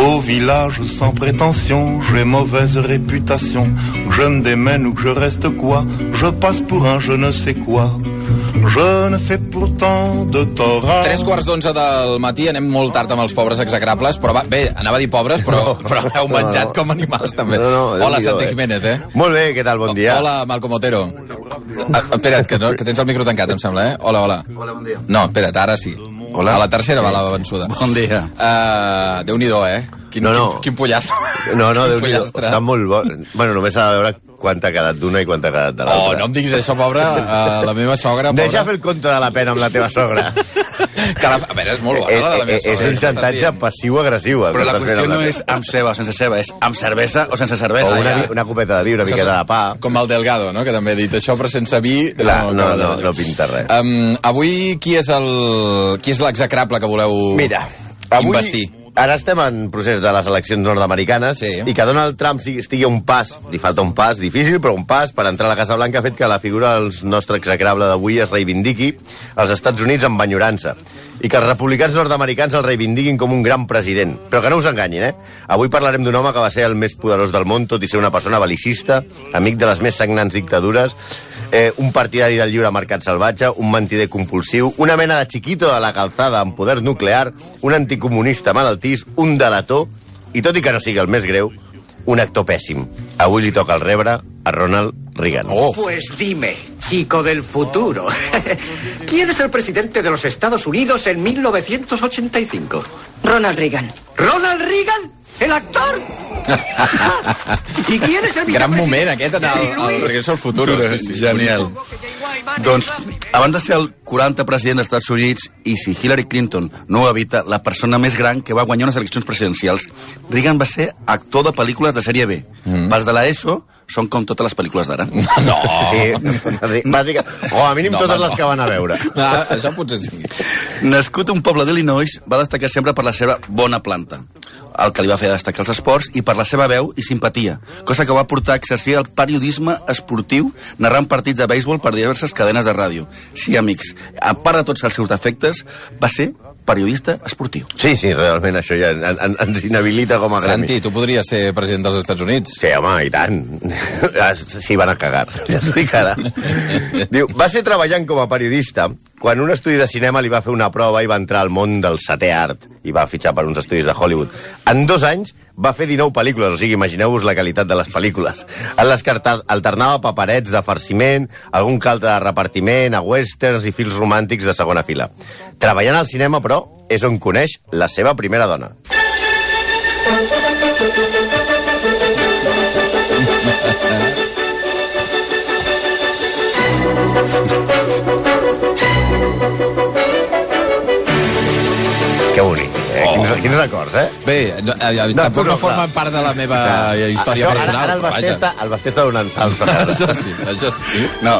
Au village sans prétention, j'ai mauvaise réputation. Que je me démène ou que je reste quoi, je passe pour un je ne sais quoi. Je ne fais pourtant de tort. Tres quarts d'onze del matí, anem molt tard amb els pobres execrables, però va, bé, anava a dir pobres, però, però heu menjat com animals, també. No, no, Hola, Déu-n'hi-do, Santi eh? Jiménez, eh? Molt bé, què tal? Bon dia. Hola, Malcom Otero. Ah, espera't, que, no, que tens el micro tancat, em sembla, eh? Hola, hola. Hola, bon dia. No, espera't, ara sí. Hola. A la tercera va la vençuda. Bon dia. Uh, Déu-n'hi-do, eh? Quin, No, no. Quin, quin pollastre. No, no, déu nhi. Està molt bo. Bueno, només s'ha de veure quant ha quedat d'una i quant ha quedat de l'altra. Oh, no em diguis això, pobra. Uh, la meva sogra, pobra. Deixa fer el compte de la pena amb la teva sogra. Que la... A veure, és molt bona, és, la de la meva és, sogra. és un xantatge passiu-agressiu. Però la qüestió no és amb ceba o sense ceba, és amb cervesa o sense cervesa. O una, ja. una copeta de vi, una miqueta de pa. Com el Delgado, no? que també ha dit això, però sense vi... Clar, no, acaba no, de- no pinta res. Um, avui, qui és el qui és l'execrable que voleu Mira, avui... investir? Ara estem en procés de les eleccions nord-americanes Sí. i que Donald Trump estigui un pas, li falta un pas, difícil, però un pas per entrar a la Casa Blanca ha fet que la figura del nostre execrable d'avui es reivindiqui als Estats Units amb enyorança i que els republicans nord-americans el reivindiquin com un gran president. Però que no us enganyin, eh? Avui parlarem d'un home que va ser el més poderós del món, tot i ser una persona belicista, amic de les més sagnants dictadures, eh, un partidari del lliure mercat salvatge, un mentider compulsiu, una mena de chiquito de la calzada amb poder nuclear, un anticomunista malaltís, un delator, i tot i que no sigui el més greu, un actor pèssim. Avui li toca el rebre a Ronald Reagan. Oh, Pues dime, chico del futuro, ¿quién es el presidente de los Estados Unidos en 1985? Ronald Reagan. ¿Ronald Reagan? ¿El actor? ¿Y quién es el gran moment aquest en el, el? Regreso al Futuro. Futuro, Sí, sí, genial. Doncs, abans de ser el 40 president dels Estats Units, i si Hillary Clinton no ho evita, la persona més gran que va guanyar unes eleccions presidencials, Reagan va ser actor de pel·lícules de sèrie B. Mm. Pels de l'ESO són com totes les pel·lícules d'ara. No. Sí, bàsica, o a mínim No, no, totes home, les no. que van a veure. Ah, això potser sí. Nascut a un poble d'Illinois, va destacar sempre per la seva bona planta, el que li va fer destacar els esports, i per la seva veu i simpatia, cosa que va portar a exercir el periodisme esportiu narrant partits de béisbol per diverses cadenes de ràdio. Sí, amics, a part de tots els seus defectes, va ser periodista esportiu. Sí, sí, realment això ja en, en, ens inhabilita com a gremi. Santi, tu podries ser president dels Estats Units. Sí, home, i tant. Sí, van a cagar. Ja t'ho dic ara. Diu, va ser treballant com a periodista quan un estudi de cinema li va fer una prova i va entrar al món del setè art i va fitxar per uns estudis de Hollywood. En dos anys va fer 19 pel·lícules, o sigui, imagineu-vos la qualitat de les pel·lícules. En les que alter- alternava paperets de farciment, algun calte de repartiment, a westerns i fils romàntics de segona fila. Treballant al cinema, però, és on coneix la seva primera dona. Que bonic. Eh? Oh. Quins, quins records, eh? Bé, no, eh, No, tampoc no no, formen part de la meva història Això, personal. Ara, ara el Basté està, el Basté està donant salts. Això sí, això sí. No,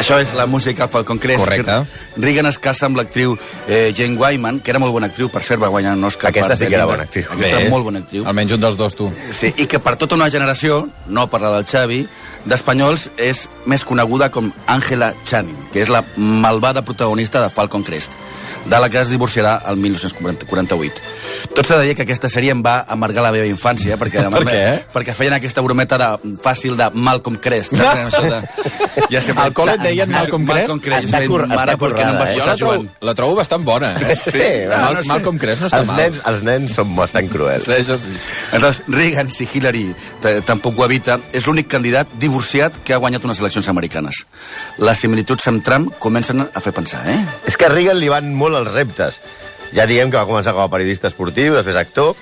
això és la música Falcon Crest. Correcte. Reagan es casa amb l'actriu eh, Jane Wyman, que era molt bona actriu, per cert, va guanyar un Oscar. Aquesta sí que era bona actriu. Aquesta era molt bona actriu. Almenys un dels dos, tu. Sí, i que per tota una generació, no per la del Xavi, d'espanyols és més coneguda com Angela Channing, que és la malvada protagonista de Falcon Crest, de la que es divorciarà el 1948. Tot s'ha de dir que aquesta sèrie em va amargar la meva infància, perquè, Per què? perquè feien aquesta brometa de, fàcil de Malcolm Crest. Saps? Això de, ja sempre, Al col·le et deien Malcolm Crest? Malcolm Crest. Està Està cur- Mare, està no currada, vas eh? Jo la trobo, la trobo bastant bona, eh? Sí, no, Mal, no sé. Malcolm Crest no està els, mal. nens, els nens són bastant cruels. Sí, això sí. Aleshores, Reagan, si Hillary tampoc ho evita, és l'únic candidat divorciat que ha guanyat unes eleccions americanes. Les similituds amb Trump comencen a fer pensar, eh? És que a Reagan li van molt els reptes. Ja diem que va començar com a periodista esportiu, després actor,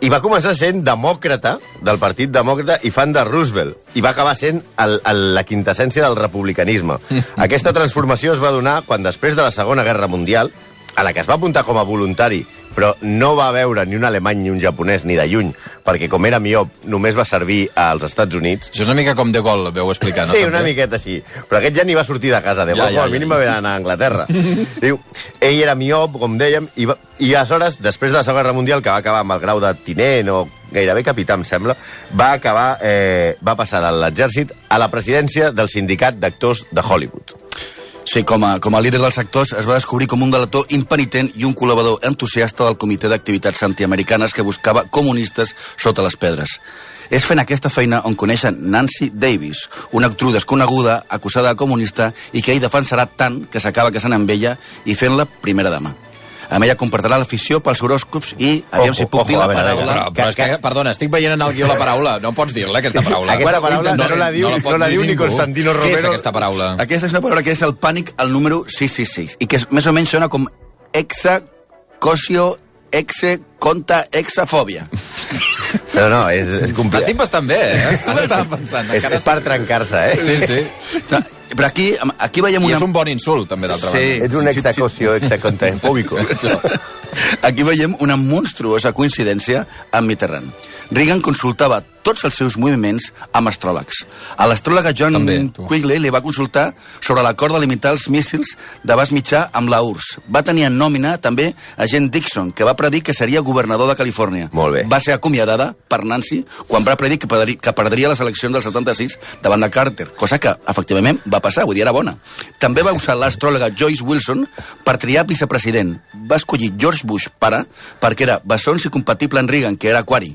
i va començar sent demòcrata del Partit Demòcrata i fan de Roosevelt. I va acabar sent el, el, la quintessència del republicanisme. Aquesta transformació es va donar quan després de la Segona Guerra Mundial, a la que es va apuntar com a voluntari, però no va veure ni un alemany ni un japonès ni de lluny, perquè com era miop només va servir als Estats Units, Això és una mica com De Gaulle, veu explicar, no? Sí, una miqueta així. Però aquest ja ni va sortir de casa, de Ja, ja, ja, ja, al ja. mínim va d'anar a Anglaterra. Diu, ell era miop, com dèiem, i, va, i aleshores, després de la Segona Guerra Mundial, que va acabar amb el grau de tinent o gairebé capità, em sembla, va acabar, eh, va passar de l'exèrcit a la presidència del sindicat d'actors de Hollywood. Sí, com a, com a líder dels sectors es va descobrir com un delator impenitent i un col·laborador entusiasta del Comitè d'Activitats Antiamericanes que buscava comunistes sota les pedres. És fent aquesta feina on coneixen Nancy Davis, una actriu desconeguda, acusada de comunista i que ell defensarà tant que s'acaba casant amb ella i fent-la primera dama. Amb ella compartirà l'afició pels horòscops i, aviam Ojo, si puc ojo, dir la veure, paraula... Però, però és que, perdona, estic veient en el guió la paraula. No pots dir-la, aquesta paraula. Aquesta paraula no la diu- no la dir diu ni. Constantino Què és Romero. aquesta paraula? Aquesta és una paraula que és el pànic al número 666 i que és, més o menys sona com exa, cosio, exe, conta, exafòbia. Però no, és, és complicat. Estic bastant bé, eh? Ara estava pensant. És, és per trencar-se, eh? Sí, sí. Però aquí, aquí veiem I una... és un bon insult, també, d'altra Sí. banda. Ets un exacocio, exacontempòbico. Aquí veiem una monstruosa coincidència amb Mitterrand. Reagan consultava tots els seus moviments amb astròlegs. A l'astròlega John També, tu. Quigley li va consultar sobre l'acord de limitar els míssils d'abast mitjà amb la URSS. Va tenir en nòmina també a Jen Dixon, que va predir que seria governador de Califòrnia. Molt bé. Va ser acomiadada per Nancy quan va predir que perdria, que perdria les eleccions del 76 davant de Carter, cosa que efectivament va passar, vull dir, era bona. També va usar l'astròloga Joyce Wilson per triar vicepresident. Va escollir George Bush, pare, perquè era bessons i compatible amb Reagan, que era aquari.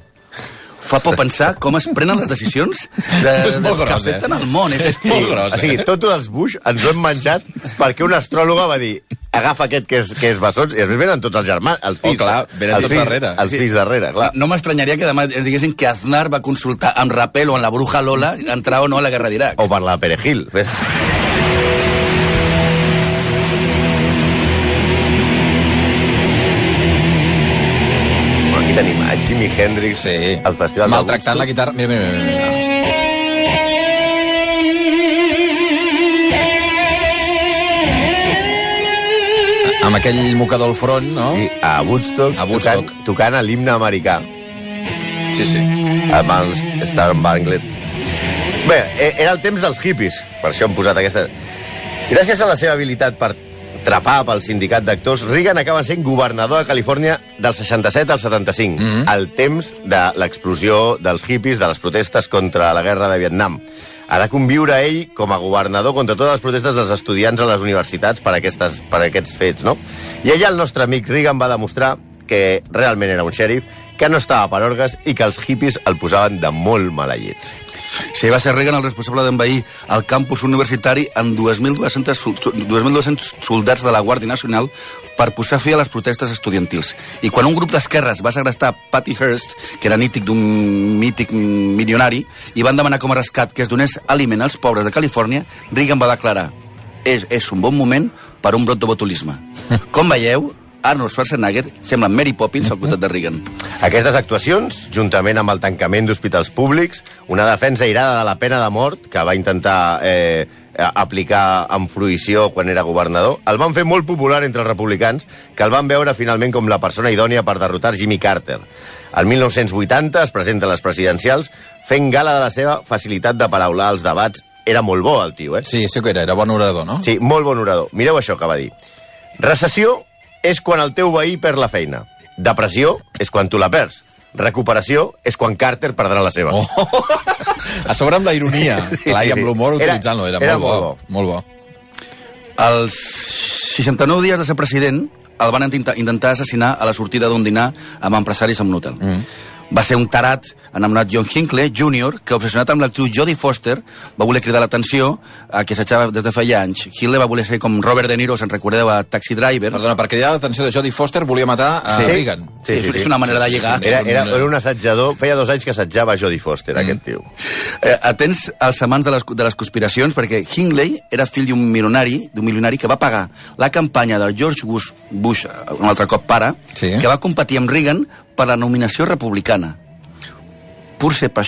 Fa por pensar com es prenen les decisions de, És de, molt que gros, eh? afecten el món. És, És molt gros. O sigui, tot els Bush ens ho hem menjat perquè una astròloga va dir agafa aquest que és, que és bessons, i després venen tots els germans, els fills. Oh, clar, venen els tots fills, darrere. Els fills darrere, clar. No m'estranyaria que demà ens diguessin que Aznar va consultar amb Rapel o amb la bruja Lola entrar o no a la guerra d'Iraq. O per la Perejil. Ves? Jimi Hendrix Sí. al Festival Maltractant la guitarra. Mira, mira, mira. mira. Amb aquell mocador al front, no? Sí, a Woodstock, A Woodstock. Tocant, tocant l'himne americà Sí, sí. amb els Star Banglet. Bé, e- era el temps dels hippies, per això hem posat aquesta... Gràcies a la seva habilitat per trapar pel sindicat d'actors, Reagan acaba sent governador de Califòrnia del 67 al 75, mm -hmm. el temps de l'explosió dels hippies, de les protestes contra la guerra de Vietnam. Ha de conviure ell com a governador contra totes les protestes dels estudiants a les universitats per, aquestes, per aquests fets, no? I allà el nostre amic Reagan va demostrar que realment era un xèrif, que no estava per orgues i que els hippies el posaven de molt mala llet. Sí, va ser Reagan el responsable d'envair el campus universitari amb 2.200 sol- 2.200 soldats de la Guàrdia Nacional per posar fi a les protestes estudiantils. I quan un grup d'esquerres va segrestar Patty Hearst, que era nític d'un mític milionari, i van demanar com a rescat que es donés aliment als pobres de Califòrnia, Reagan va declarar és, és un bon moment per un brot de botulisme. Com veieu, Arnold Schwarzenegger sembla Mary Poppins al costat de Reagan. Aquestes actuacions, juntament amb el tancament d'hospitals públics, una defensa irada de la pena de mort, que va intentar eh, aplicar amb fruïció quan era governador, el van fer molt popular entre els republicans, que el van veure finalment com la persona idònia per derrotar Jimmy Carter. El 1980 es presenta a les presidencials fent gala de la seva facilitat de paraular als debats. Era molt bo, el tio, eh? Sí, sí que era, era bon orador, no? Sí, molt bon orador. Mireu això que va dir. Recessió és quan el teu veí perd la feina. Depressió és quan tu la perds. Recuperació és quan Carter perdrà la seva. Oh. A sobre amb la ironia. Sí, Clar, sí, i amb l'humor Era- utilitzant-lo. Era, era molt, bo, molt Molt bo. Als 69 dies de ser president, el van intentar, intentar assassinar a la sortida d'un dinar amb empresaris en un hotel. Mm. Va ser un tarat enamorat John Hinckley Jr., que obsessionat amb l'actriu Jodie Foster va voler cridar l'atenció a que s'aixava des de feia anys. Hinckley va voler ser com Robert De Niro, se'n recordeu, a Taxi Driver. Perdona, per cridar l'atenció de Jodie Foster volia matar a Sí. Reagan. Sí, és, és una manera de lligar. Era, era, era un assajador, feia dos anys que assajava Jodie Foster, mm. aquest tio. Eh, atents als amants de les, de les conspiracions, perquè Hinckley era fill d'un milionari, d'un milionari que va pagar la campanya del George Bush, Bush un altre cop pare, Sí. que va competir amb Reagan per la nominació republicana. Potser per,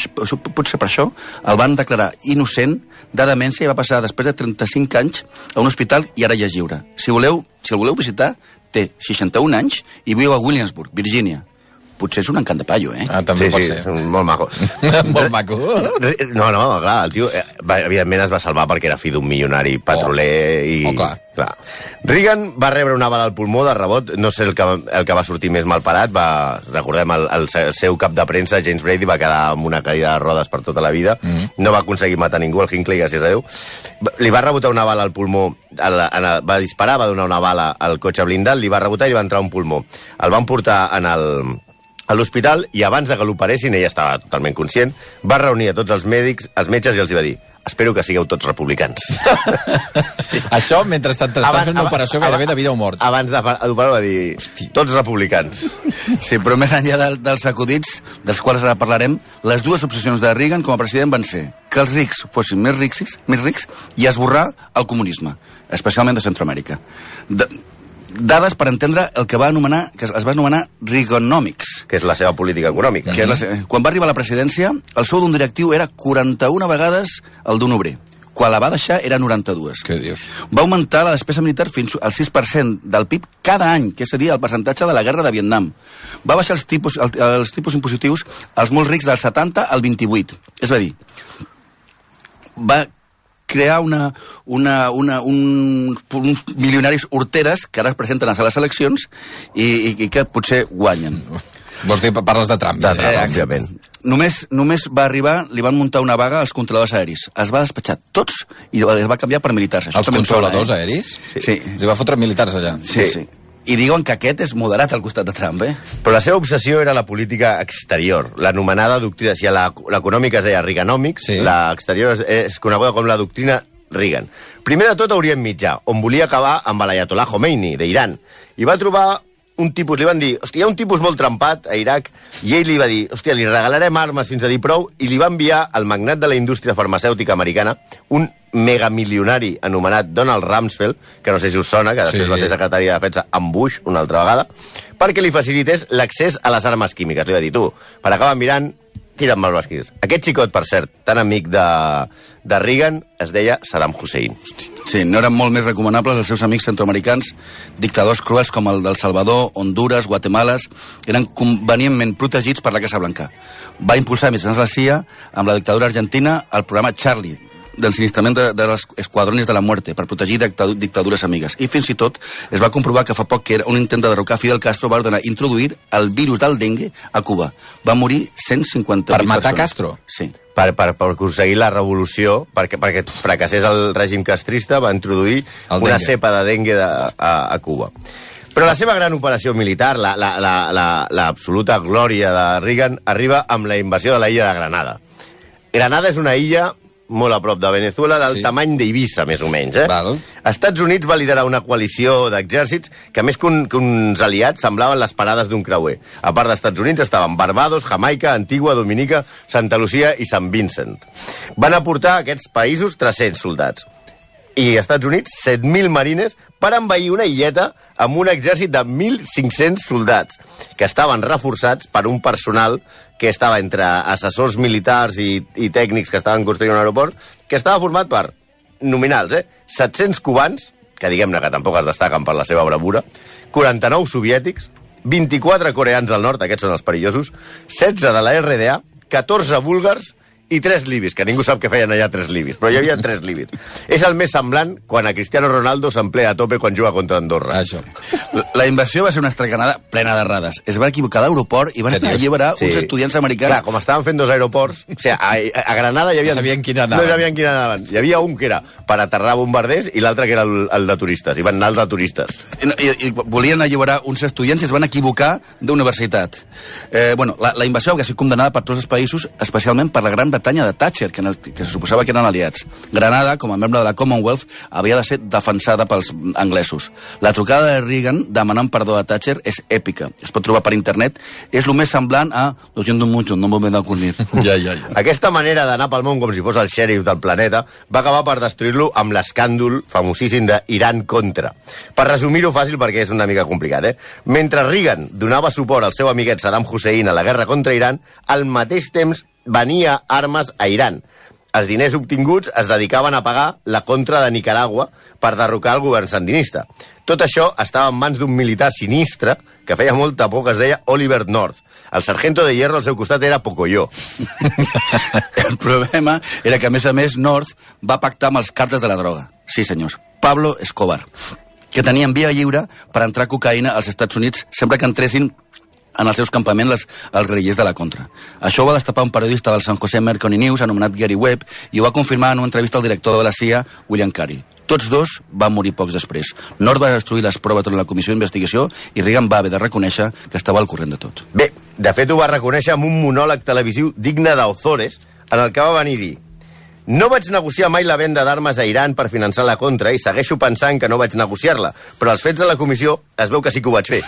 potser per això el van declarar innocent de demència i va passar després de 35 anys a un hospital i ara ja és lliure. Si voleu, si el voleu visitar, té 61 anys i viu a Williamsburg, Virgínia. Potser és un encant de paio, eh? Ah, també sí, pot sí, ser. és un molt maco. Molt maco. No, no, clar, el tio, eh, va, evidentment es va salvar perquè era fill d'un milionari petroler i... Oh, clar. clar. Reagan va rebre una bala al pulmó de rebot, no sé el que, el que va sortir més mal parat, va, recordem, el, el, se- el seu cap de premsa, James Brady, va quedar amb una caïda de rodes per tota la vida, mm -hmm. no va aconseguir matar ningú, el Hinckley, gràcies a Déu. Li va rebotar una bala al pulmó, a la, a la, va disparar, va donar una bala al cotxe blindat, li va rebotar i li va entrar un pulmó. El van portar en el, a l'hospital i abans de que l'operessin, ella estava totalment conscient, va reunir a tots els mèdics, els metges i els va dir espero que sigueu tots republicans. Això, mentre estan, estan Abans- fent una abans- operació gairebé de vida o mort. Abans de d'operar va dir tots republicans. Sí, però més enllà del, dels acudits, dels quals ara parlarem, les dues obsessions de Reagan com a president van ser que els rics fossin més rics, més rics i esborrar el comunisme, especialment de Centroamèrica. De, dades per entendre el que va anomenar, que es, va anomenar Reaganomics, que és la seva política econòmica. que és la, se- quan va arribar a la presidència, el sou d'un directiu era 41 vegades el d'un obrer. Quan la va deixar era 92. Què dius? Va augmentar la despesa militar fins al 6% del PIB cada any, que és a dir, el percentatge de la guerra de Vietnam. Va baixar els tipus, el, els tipus impositius als molt rics del 70 al 28. És a dir, va crear una, una, una, un, uns milionaris horteres que ara es presenten a les eleccions i, i, i que potser guanyen. Vols dir, parles de Trump? De eh? Trump, òbviament. Només, només va arribar, li van muntar una vaga als controladors aeris. Es va despatxar tots i es va canviar per militars. Això Els controladors eh? aeris? Sí. sí. Els va fotre militars allà. Sí, sí. I diuen que aquest és moderat al costat de Trump, eh? Però la seva obsessió era la política exterior, l'anomenada doctrina, si l'econòmica es deia Reaganomics, Sí. sí. l'exterior és, és coneguda com la doctrina Reagan. Primer de tot a Orient Mitjà, on volia acabar amb l'Ayatollah Khomeini, d'Iran. I va trobar un tipus, li van dir, hòstia, hi ha un tipus molt trempat a Iraq, i ell li va dir, hòstia, li regalarem armes fins a dir prou, i li va enviar al magnat de la indústria farmacèutica americana, un megamilionari anomenat Donald Rumsfeld, que no sé si us sona, que després Sí. va ser secretari de defensa amb Bush una altra vegada, perquè li facilités l'accés a les armes químiques. Li va dir, tu, per acabar mirant, tira'm els basquis. Aquest xicot, per cert, tan amic de, de Reagan, es deia Saddam Hussein. Sí, no eren molt més recomanables els seus amics centroamericans, dictadors cruels com el del Salvador, Honduras, Guatemala, eren convenientment protegits per la Casa Blanca. Va impulsar mitjans la CIA, amb la dictadura argentina, el programa Charlie, d'ensinistrament de, de les esquadrones de la muerte per protegir dictadu dictadures amigues. I fins i tot es va comprovar que fa poc que era un intent de derrocar Fidel Castro va ordenar introduir el virus del dengue a Cuba. Va morir 158 Per matar persones. Castro? Sí. Per, per, per aconseguir la revolució, perquè, perquè fracassés el règim castrista, va introduir El una dengue. cepa de dengue de, a, a Cuba. Però la seva gran operació militar, l'absoluta la, la, la, l'absoluta glòria de Reagan, arriba amb la invasió de la illa de Granada. Granada és una illa molt a prop de Venezuela, del Sí. tamany d'Eivissa, més o menys. Eh? Val. Estats Units va liderar una coalició d'exèrcits que, més que, un, que uns aliats, semblaven les parades d'un creuer. A part d'Estats Units estaven Barbados, Jamaica, Antigua, Dominica, Santa Lucia i Sant Vincent. Van aportar a aquests països 300 soldats i Estats Units 7.000 marines per envair una illeta amb un exèrcit de 1.500 soldats que estaven reforçats per un personal que estava entre assessors militars i, i tècnics que estaven construint un aeroport, que estava format per nominals, eh? 700 cubans, que diguem-ne que tampoc es destaquen per la seva bravura, 49 soviètics, 24 coreans del nord, aquests són els perillosos, 16 de la RDA, 14 búlgars i 3 libis, que ningú sap què feien allà 3 libis, però hi havia 3 libis. És el més semblant quan a Cristiano Ronaldo s'emplea a tope quan juga contra Andorra. Això. La- invasió va ser una estracanada plena d'errades. Es va equivocar d'aeroport i van alliberar Sí. uns estudiants americans. Clar, com estaven fent dos aeroports, o sigui, a, a Granada hi havia... No sabien quin anaven. No sabien quin anaven. Hi havia un que era per aterrar bombarders i l'altre que era el, el de turistes. I van anar el de turistes. I, i, i volien alliberar uns estudiants i es van equivocar d'universitat. Eh, bueno, la, la invasió va ser condemnada per tots els països, especialment per la Gran Bretanya de Thatcher, que, en el, que se suposava que eren aliats. Granada, com a membre de la Commonwealth, havia de ser defensada pels anglesos. La trucada de Reagan demanant perdó a Thatcher és èpica. Es pot trobar per internet. És el més semblant a Lo siento mucho, no me voy a ocurrir. Ja, ja, ja. Aquesta manera d'anar pel món com si fos el xèrif del planeta va acabar per destruir-lo amb l'escàndol famosíssim d'Iran contra. Per resumir-ho fàcil, perquè és una mica complicat, eh? Mentre Reagan donava suport al seu amiguet Saddam Hussein a la guerra contra Iran, al mateix temps venia armes a Iran. Els diners obtinguts es dedicaven a pagar la contra de Nicaragua per derrocar el govern sandinista. Tot això estava en mans d'un militar sinistre que feia molta por, que es deia Oliver North. El sargento de hierro al seu costat era Pocoyo. El problema era que, a més a més, North va pactar amb els cartes de la droga. Sí, senyors. Pablo Escobar, que tenien via lliure per entrar cocaïna als Estats Units sempre que entressin en els seus campaments les, els guerrillers de la contra. Això ho va destapar un periodista del San José Mercury News anomenat Gary Webb i ho va confirmar en una entrevista al director de la CIA, William Carey. Tots dos van morir pocs després. Nord va destruir les proves durant la comissió d'investigació i Reagan va haver de reconèixer que estava al corrent de tot. Bé, de fet ho va reconèixer amb un monòleg televisiu digne d'Ozores, en el que va venir a dir no vaig negociar mai la venda d'armes a Iran per finançar la contra i segueixo pensant que no vaig negociar-la, però els fets de la comissió es veu que sí que ho vaig fer.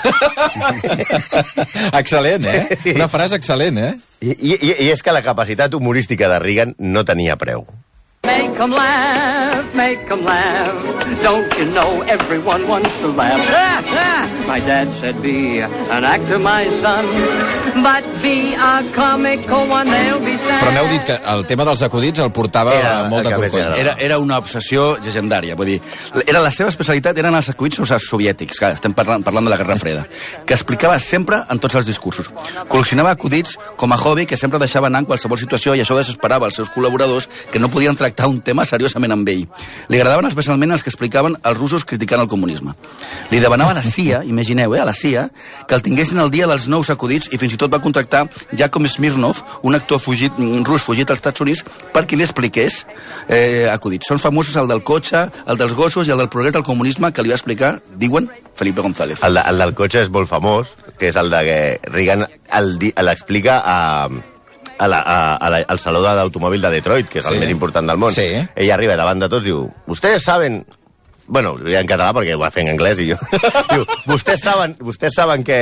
excel·lent, eh? Una frase excel·lent, eh? I, i, I és que la capacitat humorística de Reagan no tenia preu. Make 'em laugh, make 'em laugh. Don't you know everyone wants to laugh? Ah, ah. My dad said, be an actor, my son, but be a comical one, they'll be sad. Però m'heu dit que el tema dels acudits el portava Era molt de corcoll. Era, era una obsessió legendària. Vull dir, era la seva especialitat eren els acudits sobre els soviètics, que estem parlant, parlant de la Guerra Freda, que explicava sempre en tots els discursos. Col·leccionava acudits com a hobby que sempre deixava anar en qualsevol situació i això desesperava els seus col·laboradors que no podien tractar un tema seriosament amb ell. Li agradaven especialment els que explicaven els russos criticant el comunisme. Li demanava a la CIA, imagineu, eh, a la CIA, que el tinguessin el dia dels nous acudits i fins i tot va contractar Jacob Smirnov, un actor fugit, mm, rus fugit als Estats Units, perquè li expliqués eh, acudits. Són famosos el del cotxe, el dels gossos i el del progrés del comunisme que li va explicar, diuen, Felipe González. El, de, el del cotxe és molt famós, que és el de que Reagan l'explica a, a la, a, a la, al saló de l'automòbil de Detroit, que és el Sí. més important del món. Sí. Ell arriba davant de tots i diu, ustedes saben... Bueno, en català perquè ho va fer en anglès i jo... diu, vostès saben, vostès saben que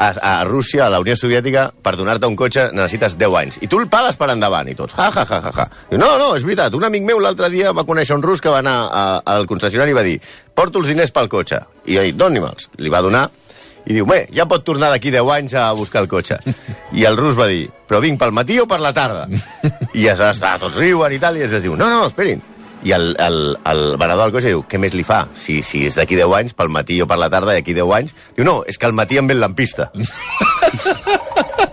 a, a Rússia, a la Unió Soviètica, per donar-te un cotxe necessites 10 anys. I tu el pagues per endavant. I tots, ja, ja, ja, ja, ja. Diu, no, no, és veritat. Un amic meu l'altre dia va conèixer un rus que va anar a, al concessionari i va dir porto els diners pel cotxe. I jo dic, doni-me'ls. Li va donar i diu, bé, ja pot tornar d'aquí 10 anys a buscar el cotxe. I el rus va dir, però vinc pel matí o per la tarda? I ja està, tots riuen i tal, i es diu, no, no, esperin. I el, el, el venedor del cotxe diu, què més li fa? Si, si és d'aquí 10 anys, pel matí o per la tarda, d'aquí 10 anys. Diu, no, és que al matí em ve el lampista.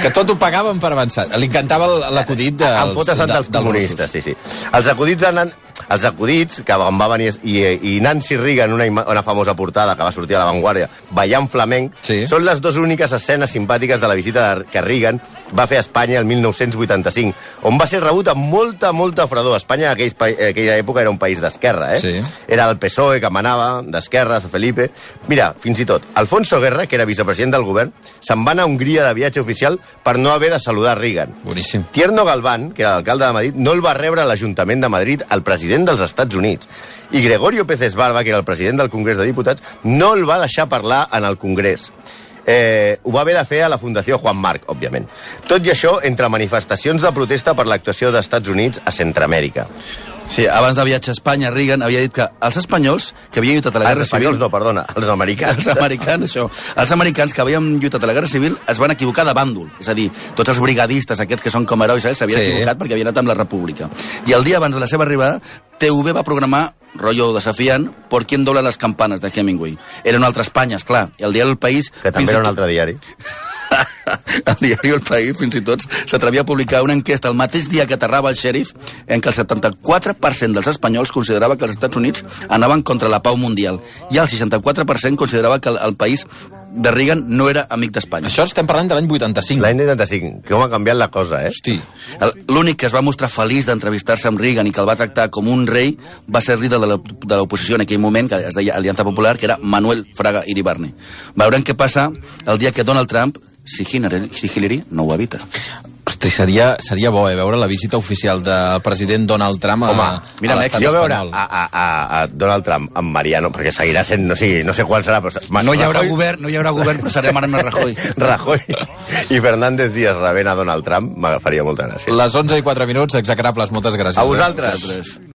Que tot ho pagaven per avançat. Li encantava l'acudit de, en fotes de, dels comunistes, sí, sí. Els acudits de. Els acudits, que en va venir... I, i Nancy Reagan, una, ima- una famosa portada que va sortir a la Vanguardia, ballant flamenc, Sí. són les dues úniques escenes simpàtiques de la visita de, que Reagan va fer a Espanya el 1985, on va ser rebut amb molta, molta fredor. Espanya en en aquella època era un país d'esquerra, eh? Sí. Era el PSOE que manava, d'esquerres, Felipe... Mira, fins i tot, Alfonso Guerra, que era vicepresident del govern, se'n va anar a Hongria de viatge oficial per no haver de saludar Reagan. Boníssim. Tierno Galván, que era l'alcalde de Madrid, no el va rebre a l'Ajuntament de Madrid el president dels Estats Units. I Gregorio Pérez Barba, que era el president del Congrés de Diputats, no el va deixar parlar en el Congrés. Eh, ho va haver de fer a la Fundació Juan Marc, òbviament. Tot i això, entre manifestacions de protesta per l'actuació dels Estats Units a Centroamèrica. Sí, abans de viatge a Espanya, Reagan havia dit que els espanyols que havien lluitat a la Ah, Guerra els espanyols Civil... no, perdona, els americans. Els americans, això. Els americans que havien lluitat a la Guerra Civil es van equivocar de bàndol. És a dir, tots els brigadistes, aquests que són com herois, eh, s'havien Sí. equivocat perquè havien anat amb la República. I el dia abans de la seva arribada, TV va programar rotllo desafiant por quién dobla les campanes de Hemingway. Era una altra Espanya, és clar. I el diari El País... Que també era un altre diari. el diari El País, fins i tot, s'atrevia a publicar una enquesta el mateix dia que aterrava el xèrif en què el 74% dels espanyols considerava que els Estats Units anaven contra la pau mundial i el 64% considerava que el, el país de Reagan no era amic d'Espanya. Això estem parlant de l'any 85. L'any 85, com ha canviat la cosa, eh? Hosti. L'únic que es va mostrar feliç d'entrevistar-se amb Reagan i que el va tractar com un rei va ser el líder de la- de l'oposició en aquell moment, que es deia Aliança Popular, que era Manuel Fraga Iribarne. Veurem què passa el dia que Donald Trump, si Hillary, si Hillary no ho evita. Hosti, seria, seria bo, eh, veure la visita oficial del president Donald Trump a, Home, mira, a l'estat jo veure a, espanyol. a, a, a Donald Trump amb Mariano, perquè seguirà sent, no sé, no sé qual serà, però... No hi haurà Rajoy- govern, no hi haurà govern, però serem Mariano Rajoy. Rajoy i Fernández Díaz rebent a Donald Trump m'agafaria molta gràcia. Les 11 i 4 minuts, execrables, moltes gràcies. A eh? vosaltres. Nosaltres.